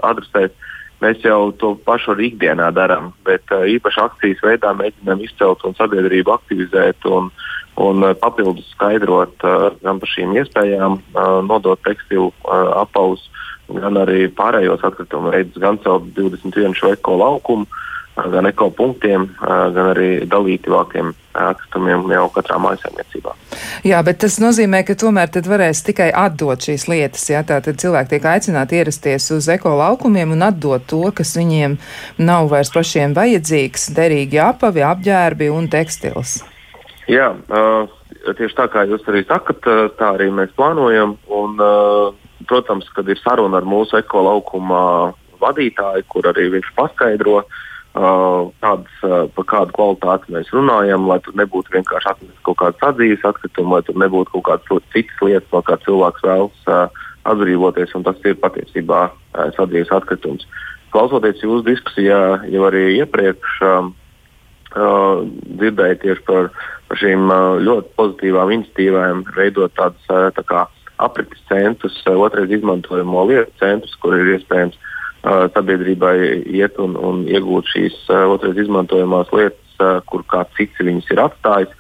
adresēs Mēs jau to pašu arī ikdienā darām, bet uh, īpaši akcijas veidā mēģinām izcelt un sabiedrību aktivizēt un, un uh, papildus skaidrot uh, gan par šīm iespējām, nodot tekstilu apavus, gan arī pārējos atkritumu veidus, gan caur 21 šo eko laukumu. Gan ekopunktiem, gan arī dalīti vākiem atkritumiem jau katrā mājasēmniecībā. Jā, bet tas nozīmē, ka tomēr tad varēs tikai atdot šīs lietas. Jā, tā tad cilvēki tiek aicināti ierasties uz eko laukumiem un atdot to, kas viņiem nav vairs pašiem vajadzīgs - derīgi apavi, apģērbi un tekstils. Jā, tieši tā kā jūs arī sakat, tā arī mēs plānojam. Un, protams, kad ir saruna ar mūsu eko laukuma vadītāju, kur arī viņš paskaidro, Uh, kādas, uh, par kādu kvalitāti mēs runājam, lai tur nebūtu vienkārši atnest kaut kādas atzīves atkritumi, lai tur nebūtu kaut kādas citas lietas, no kā cilvēks vēlas uh, atbrīvoties, un tas ir patiesībā uh, sadzīves atkritums. Klausoties jūsu diskusijā, jau arī iepriekš, uh, uh, dzirdēju tieši par, par šīm uh, ļoti pozitīvām iniciatīvām, veidot tādus uh, tā aprites centrus, uh, otrais izmantojamo lietu centrus, kur ir iespējams uh, sabiedrībai iet un, un iegūt šīs uh, otrais izmantojamās lietas, uh, kur kāds cits viņas ir atstājis.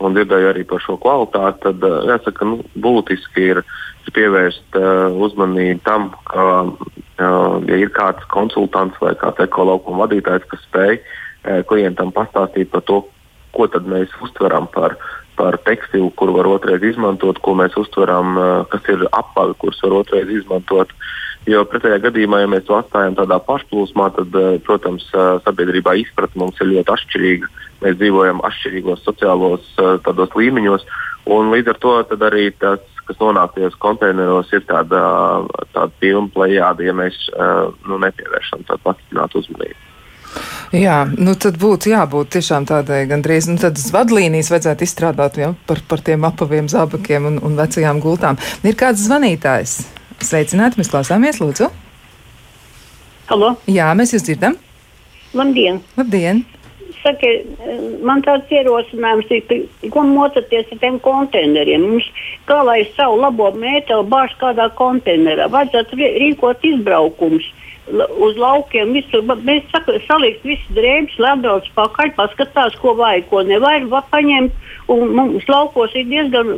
Un dzirdēju arī par šo kvalitāti. Tad, uh, jāsaka, nu, būtiski ir, ir pievērst uh, uzmanību tam, ka, uh, ja ir kāds konsultants vai kāds ekoloģija vadītājs, kas spēj uh, klientam pastāstīt par to, ko mēs uztveram par, par tekstilu, kuru var otrreiz izmantot, ko mēs uztveram, kas ir apavi, kurus var otrreiz izmantot. Jo pretējā gadījumā, ja mēs to atstājam tādā pašplūsmā, tad, eh, protams, sabiedrībā izpratne mums ir ļoti atšķirīga. Mēs dzīvojam atšķirīgos sociālos tādos līmeņos, un līdz ar to arī tas, kas nonāk tajos konteineros, ir tāda, tāda pilna plējāda, ja mēs nu, nepievēršam tādu pastiprinātu uzmanību. Jā, nu tad būtu jābūt tiešām tādai gandrīz, nu tādas vadlīnijas vajadzētu izstrādāt ja, par, par tiem apaviem zābakiem un, un vecajām gultām. Ir kāds zvanītājs? Sveicināti, mēs klausāmies, lūdzu. Halo? Jā, mēs jūs dzirdam. Labdien! Labdien! Saki, man tāds ierosinājums ir, ko mocoties ar tiem konteineriem. Mums, kā lai savu labo mēteli bāž kādā konteinerā, vajadzētu rīkot izbraukumus uz laukiem. Visur, mēs saliekam visu drēbes, lai atbrauc pakaļ, paskatās, ko vajag, ko nevajag paņemt. Un mums laukos ir diezgan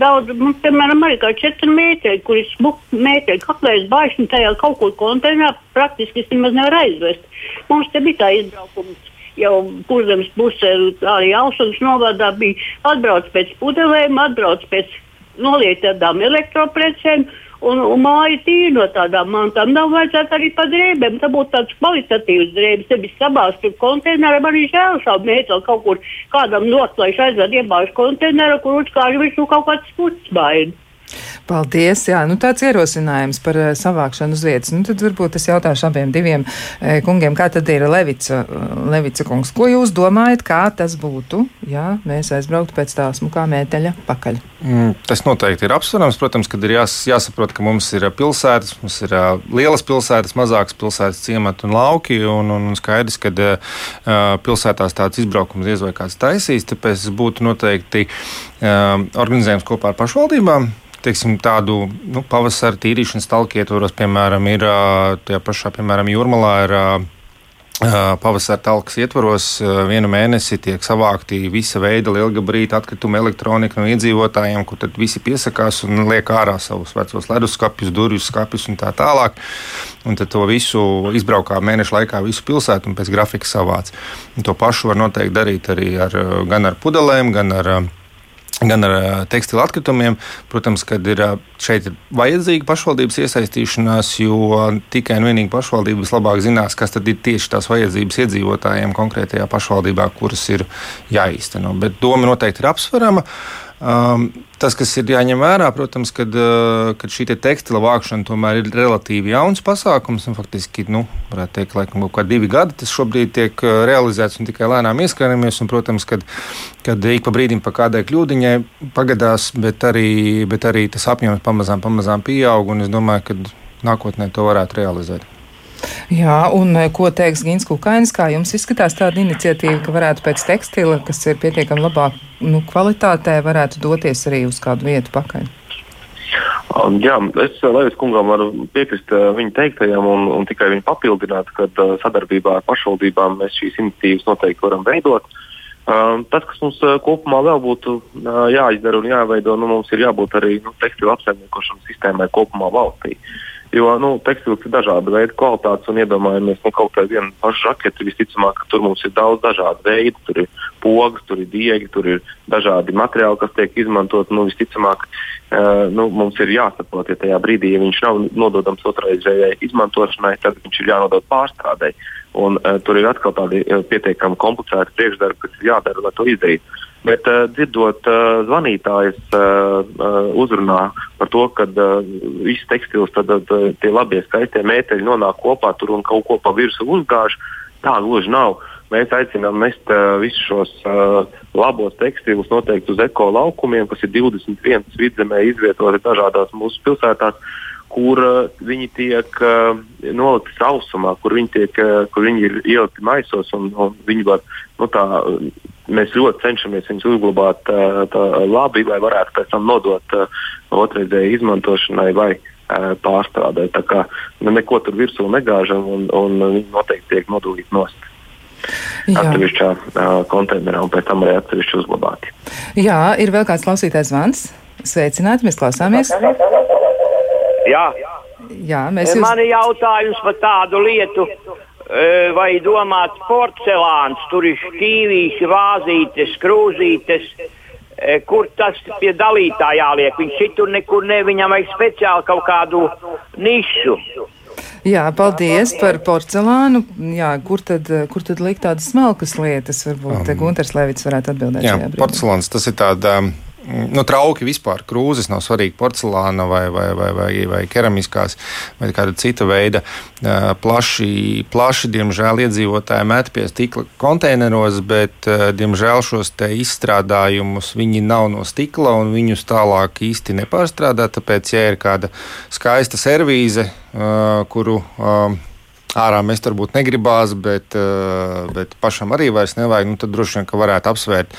daudz, mums, piemēram, arī kā 4 metri, kur ir smuki metri, kaklēs bāžņi tajā kaut kur konteinerā, praktiski nemaz nevaru aizvest. Mums te bija tā izbraukums jau kurzemes pusē, arī Austrijas novadā bija atbrauc pēc pudelēm, atbrauc pēc nolietām elektroprecēm un, un māja tīra no tādām mantām. Nav vajadzētu arī pa drēbēm. Tā būtu tāds kvalitatīvs drēbes, nevis sabāzt tur konteinerā. Man ir žēl savu mēteli kaut kur kādam not, lai es aizvedu iebāžu konteineru, kur uzkāri virsū kaut kāds puts baidi. Paldies! Jā, nu tāds ierosinājums par uh, savākšanu uz vietas. Nu, tad varbūt es jautāšu abiem diviem e, kungiem, kā tad ir Levica, Levica kungs. Ko jūs domājat, kā tas būtu, ja mēs aizbrauktu pēc tā smukā mēteļa pakaļ? Mm, tas noteikti ir apsverams. Protams, kad ir jās, jāsaprot, ka mums ir pilsētas, mums ir lielas pilsētas, mazākas pilsētas, ciemati un lauki. Un, un, un skaidrs, ka uh, pilsētās tāds izbraukums diez vai kāds taisīs. Tāpēc būtu noteikti uh, organizējums kopā ar pašvaldībām teiksim, tādu nu, pavasara tīrīšanas talku ietvaros, piemēram, ir tajā pašā, piemēram, jūrmalā. Ir, Pavasara talkas ietvaros vienu mēnesi tiek savākti visa veida lielgabarīta atkrituma elektronika no iedzīvotājiem, kur tad visi piesakās un liek ārā savus vecos leduskapjus, durvju skapjus un tā tālāk. Un tad to visu izbraukā mēneša laikā visu pilsētu un pēc grafika savāc. Un to pašu var noteikti darīt arī ar, gan ar pudelēm, gan ar gan ar tekstilu atkritumiem. Protams, ka ir šeit ir vajadzīga pašvaldības iesaistīšanās, jo tikai un vienīgi pašvaldības labāk zinās, kas tad ir tieši tās vajadzības iedzīvotājiem konkrētajā pašvaldībā, kuras ir jāīsteno. Bet doma noteikti ir apsverama. Um, tas, kas ir jāņem vērā, protams, kad, uh, kad šī te tekstila vākšana tomēr ir relatīvi jauns pasākums. Faktiski, nu, varētu teikt, laikam, kaut kā divi gadi tas šobrīd tiek uh, realizēts un tikai lēnām ieskrējamies. Un, protams, kad, kad ik pa brīdim pa kādai kļūdiņai pagadās, bet arī, bet arī tas apjoms pamazām, pamazām pieaug. Es domāju, ka nākotnē to varētu realizēt. Jā, un eh, ko teiks Gins Kukainis, kā jums izskatās tāda iniciatīva, ka varētu pēc tekstila, kas ir pietiekami labā nu, kvalitātē, varētu doties arī uz kādu vietu pakaļ? Um, jā, es eh, Levis kungam varu piekrist uh, viņa teiktajam un, un tikai viņu papildināt, ka sadarbībā ar pašvaldībām mēs šīs iniciatīvas noteikti varam veidot. Um, tas, kas mums kopumā vēl būtu jāizdara un jāveido, nu, mums ir jābūt arī nu, tekstilu apsaimniekošanas sistēmai kopumā valstī. Uh, Jo nu, tekstils ir dažāda veida kvalitātes, un iedomājamies, nu, kaut kāda viena paša žakete visticamāk, ka tur mums ir daudz dažādu veidu. Tur ir pogas, tur ir diegi, tur ir dažādi materiāli, kas tiek izmantot. Nu, visticamāk, uh, nu, mums ir jāsaprot, ja tajā brīdī, ja viņš nav nododams otrreizējai izmantošanai, tad viņš ir jānodod pārstrādē. Un, uh, tur ir atkal tādi uh, pietiekami komplicēti priekšdarbi, kas ir jādara, lai to izdarītu. Bet uh, dzirdot uh, zvanītājus uh, uh, uzrunā par to, ka uh, viss tekstils, tad uh, tie labie skaistie mēteļi nonāk kopā tur un kaut ko pa virsmu uzgāž, tā gluži nav. Mēs aicinām mest uh, visus šos uh, labos tekstilus noteikti uz eko laukumiem, kas ir 21 vidzemē izvietoti dažādās mūsu pilsētās, kur uh, viņi tiek uh, nolikti sausumā, kur viņi, tiek, uh, kur viņi ir ielikti maisos. Un, un viņi var, nu, tā, mēs ļoti cenšamies viņus uzglabāt uh, tā, labi, lai varētu pēc tam nodot otrreizēji izmantošanai vai pārstrādē. Tā kā nu, neko tur virsū negāžam un, un viņi noteikti tiek nodalīti nost. Atsevišķā uh, konteinerā un pēc tam arī atsevišķi uzglabāti. Jā, ir vēl kāds klausītājs zvans. Sveicināti, mēs klausāmies. Jā, Jā mēs jūs... man ir jautājums par tādu lietu. Vai domāt, porcelāns, tur ir šķīvīs, vāzītes, krūzītes, kur tas pie dalītājā jāliek? Viņš šitur nekur ne, viņam vajag speciāli kaut kādu nišu. Jā, paldies par porcelānu. Jā, kur tad, kur tad likt tādas smalkas lietas? Varbūt um, Gunters Levits varētu atbildēt. Jā, porcelāns tas ir tāds. Nu, trauki vispār, krūzes nav svarīgi, porcelāna vai, vai, vai, vai, vai keramiskās, vai kāda cita veida. Uh, plaši, plaši, diemžēl, iedzīvotāji met pie stikla konteineros, bet, uh, diemžēl, šos izstrādājumus viņi nav no stikla un viņus tālāk īsti nepārstrādā. Tāpēc, ja ir kāda skaista servīze, uh, kuru ārā mēs varbūt negribās, bet, bet pašam arī vairs nevajag, nu, tad droši vien varētu apsvērt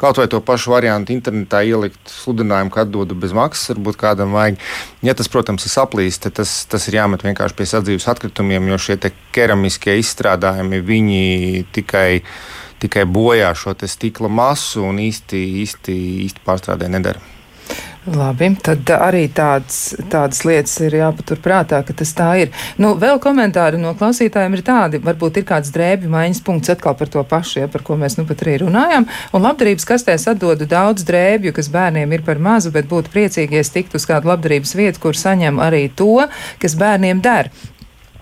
kaut vai to pašu variantu internetā ielikt sludinājumu, ka atdodu bez maksas, varbūt kādam vajag. Ja tas, protams, ir saplīst, tad tas, tas ir jāmet vienkārši pie sadzīves atkritumiem, jo šie keramiskie izstrādājumi viņi tikai, tikai bojā šo stikla masu un īsti, īsti, īsti pārstrādē nedara. Labi, tad arī tāds, tādas lietas ir jāpaturprātā, ka tas tā ir. Nu, vēl komentāri no klausītājiem ir tādi, varbūt ir kāds drēbju maiņas punkts atkal par to pašu, ja, par ko mēs nu pat arī runājam. Un labdarības kastēs atdodu daudz drēbju, kas bērniem ir par mazu, bet būtu priecīgi, ja tikt uz kādu labdarības vietu, kur saņem arī to, kas bērniem der.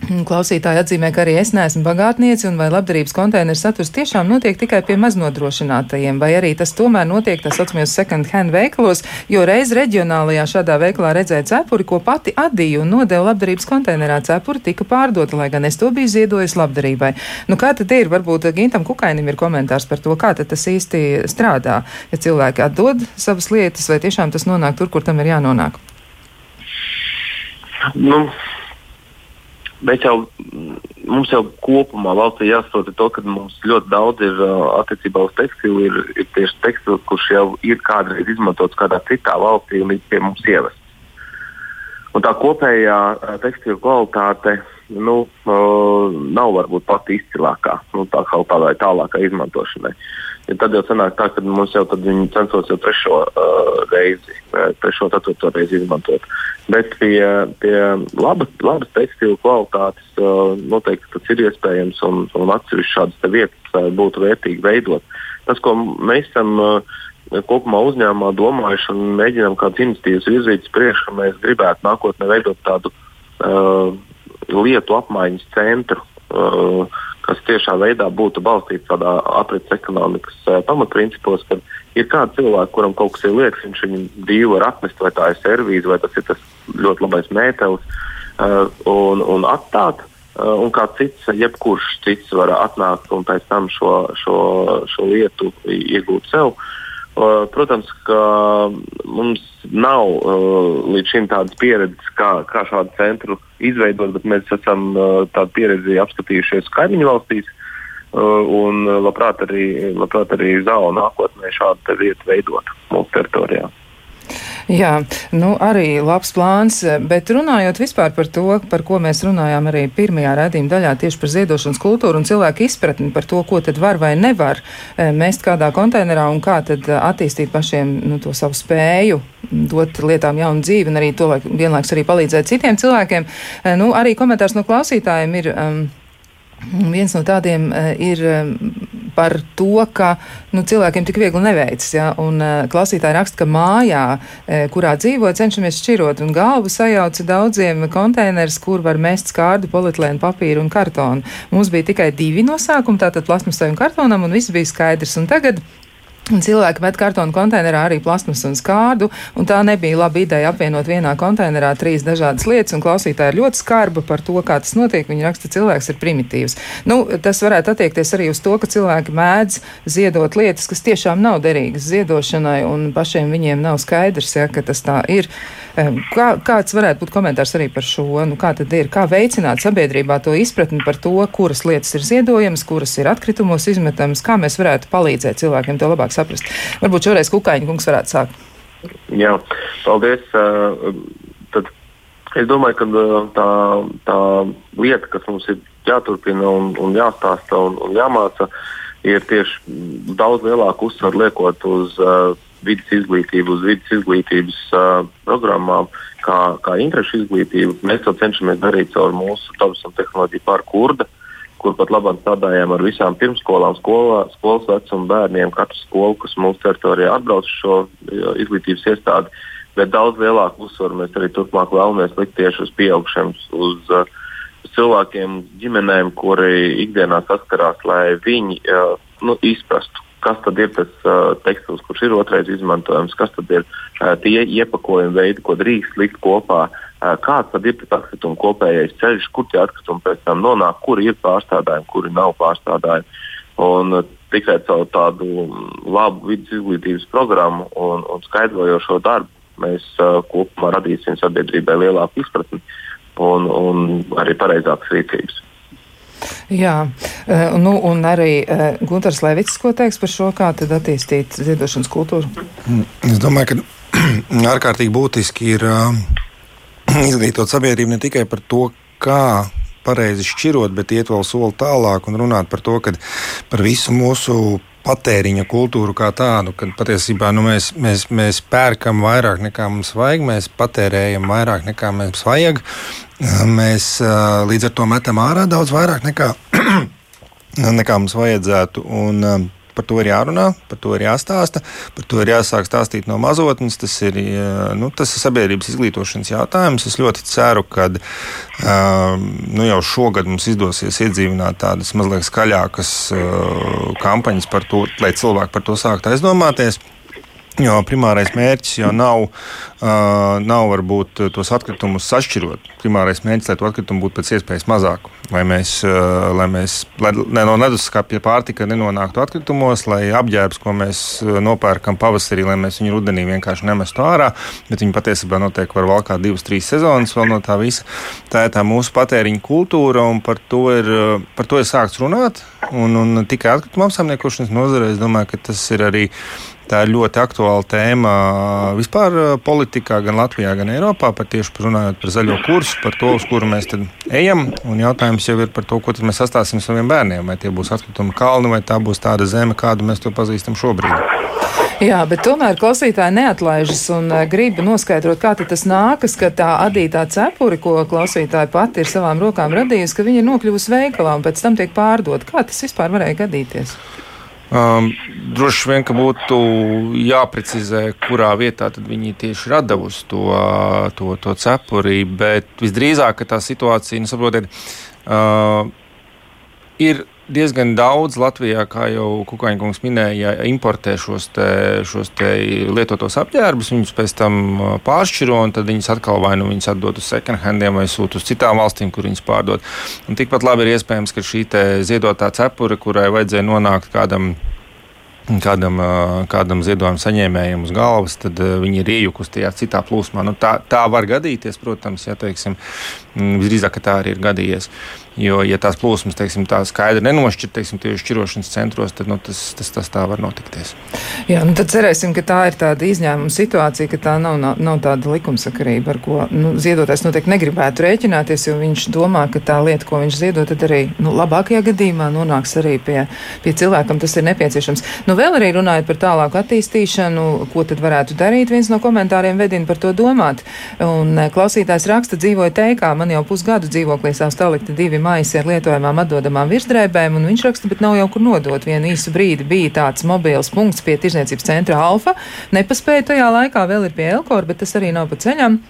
(clears throat) Klausītāji atzīmē, ka arī es neesmu bagātniece, un vai labdarības konteineru saturs tiešām notiek tikai pie maznodrošinātajiem, vai arī tas tomēr notiek tā saucamajos second hand veikalos, jo reiz reģionālajā šādā veikalā redzēja cepuri, ko pati adīja un nodeva labdarības konteinerā cepuri, tika pārdota, lai gan es to biju ziedojis labdarībai. Nu, kā tad ir? Varbūt Gintam Kukainim ir komentārs par to, kā tas īsti strādā, ja cilvēki atdod savas lietas, vai tiešām tas nonāk tur, kur tam ir jānonāk. Nu, Bet jau, mums jau kopumā valstī jāsaprot to, ka mums ļoti daudz ir attiecībā uz tekstilu, ir, ir tieši tekstils, kurš jau ir kādreiz izmantots kādā citā valstī un līdz pie mums ievests. Un tā kopējā tekstilu kvalitāte nu, nav varbūt pati izcilākā, nu, tā kā tādai tālākai izmantošanai. Ja tad jau sanāk tā, ka mums jau viņi censos jau trešo uh, reizi, trešo, ceturto reizi izmantot. Bet pie, pie labas, labas tekstilu kvalitātes uh, noteikti tas ir iespējams un, un atsevišķi šādas vietas uh, būtu vērtīgi veidot. Tas, ko mēs esam uh, kopumā uzņēmumā domājuši un mēģinām kādas iniciatīvas virzīt uz priekšu, mēs gribētu nākotnē veidot tādu uh, lietu apmaiņas centru. Uh, kas tiešā veidā būtu balstīts tādā aprits ekonomikas uh, pamatprincipos, kad ir kāds cilvēks, kuram kaut kas ir liekas, viņš viņu brīvi var atnest, vai tā ir servīze, vai tas ir tas ļoti labais mētelis, uh, un, un atstāt. Un kā cits, jebkurš cits var atnākt un pēc tam šo, šo, šo lietu iegūt sev. Uh, protams, ka mums nav līdz šim tādas pieredzes, kā, kā šādu centru izveidot, bet mēs esam tādu pieredzi apskatījušies kaimiņu valstīs. Un labprāt arī, labprāt arī ZAO nākotnē šādu vietu veidot mūsu teritorijā. Jā, nu arī labs plāns, bet runājot vispār par to, par ko mēs runājām arī pirmajā redzījuma daļā, tieši par ziedošanas kultūru un cilvēku izpratni par to, ko tad var vai nevar eh, mest kādā konteinerā un kā tad attīstīt pašiem nu, to savu spēju dot lietām jaunu dzīvi un arī to vienlaiks arī palīdzēt citiem cilvēkiem. Eh, nu, arī komentārs no klausītājiem ir. Um, Viens no tādiem uh, ir um, par to, ka nu, cilvēkiem tik viegli neveicas. Ja? Un, uh, klausītāji raksta, ka mājā, kurā dzīvo, cenšamies šķirot, un galvu sajauca daudziem konteinerus, kur var mest skārdu, polietilēnu papīru un kartonu. Mums bija tikai divi nosākumi, tātad plasmasai un kartonam, un viss bija skaidrs. Un tagad Cilvēki met kartonu konteinerā arī plasmas un skārdu, un tā nebija laba ideja apvienot vienā konteinerā trīs dažādas lietas, un klausītāji ir ļoti skarba par to, kā tas notiek. Viņi raksta, cilvēks ir primitīvs. Nu, tas varētu attiekties arī uz to, ka cilvēki mēdz ziedot lietas, kas tiešām nav derīgas ziedošanai, un pašiem viņiem nav skaidrs, ja, ka tas tā ir. Kā, kāds varētu būt komentārs arī par šo? Nu, kā tad ir? Kā veicināt sabiedrībā to izpratni par to, kuras lietas ir ziedojamas, kuras ir atkritumos izmetamas, kā mēs varētu palīdzēt cilvēkiem to labāk saprast. Varbūt šoreiz Kukaiņa kungs varētu sākt. Jā, paldies. Tad es domāju, ka tā, tā lieta, kas mums ir jāturpina un, un jāstāsta un, un jāmāca, ir tieši daudz lielāku uzsvaru liekot uz uh, vidas izglītību, uz vidas izglītības uh, programmām, kā, kā interešu izglītību. Mēs to cenšamies darīt caur mūsu tautas un tehnoloģiju. Uh, kur pat labāk strādājām ar visām pirmsskolām, skolā, skolas vecuma bērniem, katru skolu, kas mūsu teritorijā atbrauc šo izglītības iestādi. Bet daudz lielāku uzsvaru mēs arī turpmāk vēlamies likt tieši uz pieaugšiem, uz, uh, cilvēkiem, ģimenēm, kuri ikdienā saskarās, lai viņi uh, nu, izprastu, kas tad ir tas uh, tekstils, kurš ir otrais izmantojams, kas tad ir uh, tie iepakojumi veidi, ko drīkst likt kopā. Uh, kāds tad ir tas atkrituma kopējais ceļš, kur tie atkritumi pēc tam nonāk, kuri ir pārstrādājumi, kuri nav pārstrādājumi. Un tikai caur tādu labu vidus izglītības programmu un, un skaidrojošo darbu mēs uh, kopumā radīsim sabiedrībai lielāku izpratni un, un arī pareizākas rīcības. Jā, nu, un arī Gunārs Levits, ko teiks par šo, kā tad attīstīt ziedošanas kultūru? Es domāju, ka (clears throat) ārkārtīgi būtiski ir uh, (clears throat) izglītot sabiedrību ne tikai par to, kā pareizi šķirot, bet iet vēl soli tālāk un runāt par to, ka par visu mūsu patēriņa kultūru kā tādu, kad patiesībā nu, mēs, mēs, mēs pērkam vairāk nekā mums vajag, mēs patērējam vairāk nekā mums vajag, mēs līdz ar to metam ārā daudz vairāk nekā, (clears throat) nekā mums vajadzētu. Un, par to ir jārunā, par to ir jāstāsta, par to ir jāsāk stāstīt no mazotnes. Tas ir, nu, tas ir sabiedrības izglītošanas jautājums. Es ļoti ceru, ka um, nu, jau šogad mums izdosies iedzīvināt tādas mazliet skaļākas uh, kampaņas par to, lai cilvēki par to sāktu aizdomāties. Jo primārais mērķis jau nav, uh, nav varbūt tos atkritumus sašķirot. Primārais mērķis, lai to atkritumu būtu pēc iespējas mazāk. Lai mēs, uh, lai mēs lai, lai no leduskapja pārtika nenonāktu atkritumos, lai apģērbs, ko mēs nopērkam pavasarī, lai mēs viņu rudenī vienkārši nemestu ārā, bet viņi patiesībā notiek var valkāt divas, trīs sezonas vēl no tā visa. Tā ir tā mūsu patēriņa kultūra, un par to ir, par to ir sākts runāt. Un, un tikai atkrituma apsaimniekošanas nozarē es domāju, ka tas ir arī Tā ir ļoti aktuāla tēma vispār politikā, gan Latvijā, gan Eiropā. Par tieši runājot par zaļo kursu, par to, uz kuru mēs ejam. Un jautājums jau ir par to, ko mēs sastāstīsim saviem bērniem. Vai tie būs atkrituma kalni, vai tā būs tāda zeme, kādu mēs to pazīstam šobrīd. Jā, bet tomēr klausītāji neatlaižas un grib noskaidrot, kā tas nākas, ka tā adītā cepuri, ko klausītāji pati ir savām rokām radījusi, ka viņi ir nokļuvusi veikalā un pēc tam tiek pārdot. Kā tas vispār varēja gadīties? Um, droši vien, ka būtu jāprecizē, kurā vietā viņi tieši ir devusi to, to, to cepuri. Bet visdrīzāk tā situācija, nu, saprotiet, uh, ir diezgan daudz Latvijā, kā jau Kukaiņkungs minēja, importē šos, te, šos te lietotos apģērbus, viņus pēc tam pāršķiro un tad viņus atkal vai nu viņus atdod uz second handiem vai sūta uz citām valstīm, kur viņus pārdod. Un tikpat labi ir iespējams, ka šī ziedotā cepure, kurai vajadzēja nonākt kādam kādam, kādam ziedojuma saņēmējam uz galvas, tad viņi ir iejukusi tajā citā plūsmā. Nu, tā, tā var gadīties, protams, ja teiksim, visdrīzāk tā arī ir gadījies. Jo, ja tās plūsmas teiksim, tā skaidri nenošķir teiksim, tieši šķirošanas centros, tad nu, tas, tas, tas tā var notikties. Jā, nu tad cerēsim, ka tā ir tāda izņēmuma situācija, ka tā nav, nav, nav tāda likumsakarība, ar ko nu, ziedotājs noteikti negribētu rēķināties, jo viņš domā, ka tā lieta, ko viņš ziedo, tad arī nu, labākajā gadījumā nonāks arī pie, pie cilvēkam, tas ir nepieciešams. Nu, vēl arī runājot par tālāku attīstīšanu, ko tad varētu darīt, viens no komentāriem vedina par to domāt. Un eh, klausītājs raksta, dzīvoja teikā, man jau pusgadu dzīvoklī savs talikta divi maisi ar lietojamām atdodamām virsdrēbēm, un viņš raksta, bet nav jau kur nodot. Vienu īsu brīdi bija tāds mobils punkts pie tirzniecības centra Alfa. Nepaspēja tajā laikā, vēl ir pie Elkora, bet tas arī nav pa ceļam.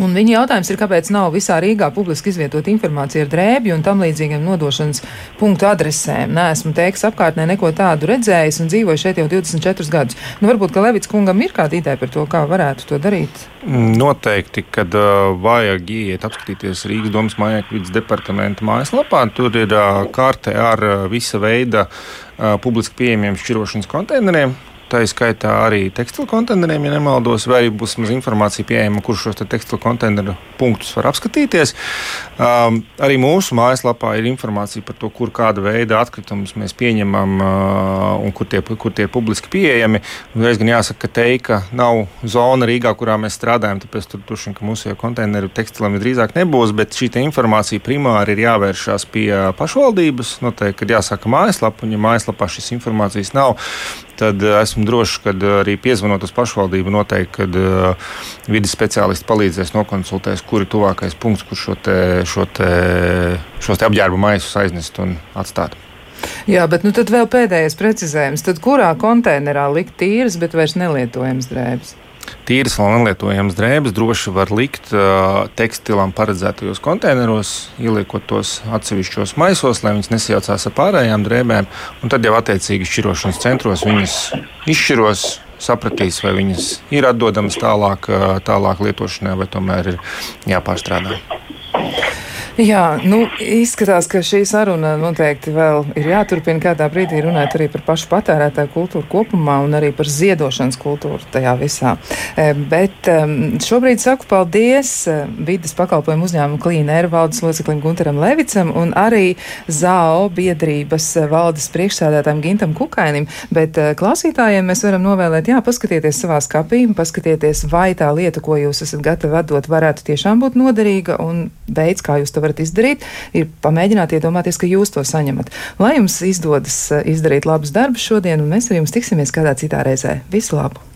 Un viņa jautājums ir, kāpēc nav visā Rīgā publiski izvietot informāciju ar drēbju un tam līdzīgiem nodošanas punktu adresēm. Nē, esmu teiks apkārtnē neko tādu redzējis un dzīvoju šeit jau 24 gadus. Nu, varbūt, ka Levits kungam ir kāda ideja par to, kā varētu to darīt. Noteikti, kad uh, vajag iet apskatīties Rīgas domas mājokļu vidas departamenta mājaslapā, tur ir uh, karte ar uh, visa veida uh, publiski pieejamiem šķirošanas konteineriem tā izskaitā arī tekstilu konteineriem, ja nemaldos, vai arī būs maz informācija pieejama, kurš šos te tekstilu konteineru punktus var apskatīties. Um, arī mūsu mājaslapā ir informācija par to, kur kāda veida atkritumus mēs pieņemam uh, un kur tie, kur tie ir publiski pieejami. Es gan jāsaka, ka teika nav zona Rīgā, kurā mēs strādājam, tāpēc tur vien, ka mūsu konteineru tekstilam drīzāk nebūs, bet šī informācija primāri ir jāvēršās pie pašvaldības. Noteikti, kad jāsaka mājaslapa, un ja mājaslapā šīs informācijas nav, tad eh, esmu drošs, ka eh, arī piezvanot uz pašvaldību, noteikti, kad uh, vidas speciālisti palīdzēs nokonsultēs, kur ir tuvākais punkts, kur šo te, šo te, šos te apģērbu maisus aiznest un atstāt. Jā, bet nu tad vēl pēdējais precizējums. Tad kurā konteinerā likt tīras, bet vairs nelietojams drēbes? Tīras un nelietojamas drēbes droši var likt uh, tekstilam paredzētajos konteineros, ieliekot tos atsevišķos maisos, lai viņas nesajaucās ar pārējām drēbēm. Tad jau attiecīgi šķirošanas centros viņas izšķiros, sapratīs, vai viņas ir atdodamas tālāk, tālāk lietošanai, vai tomēr ir jāpārstrādā. Jā, nu, izskatās, ka šī saruna noteikti vēl ir jāturpina kādā brīdī runāt arī par pašu patērētāju kultūru kopumā un arī par ziedošanas kultūru tajā visā. E, bet šobrīd saku paldies e, vidas pakalpojumu uzņēmumu Klīnēra valdes loceklim Gunteram Levicam un arī ZAO biedrības valdes priekšsēdētājiem Gintam Kukainim, bet e, klausītājiem mēs varam novēlēt, jā, paskatieties savā skapī, paskatieties, vai tā lieta, ko jūs esat gatavi atdot, varētu tiešām būt noderīga un veids, kā jūs to varat izdarīt, ir pamēģināt iedomāties, ka jūs to saņemat. Lai jums izdodas eh, izdarīt labus darbus šodien, un mēs ar jums tiksimies kādā citā reizē. Visu labu!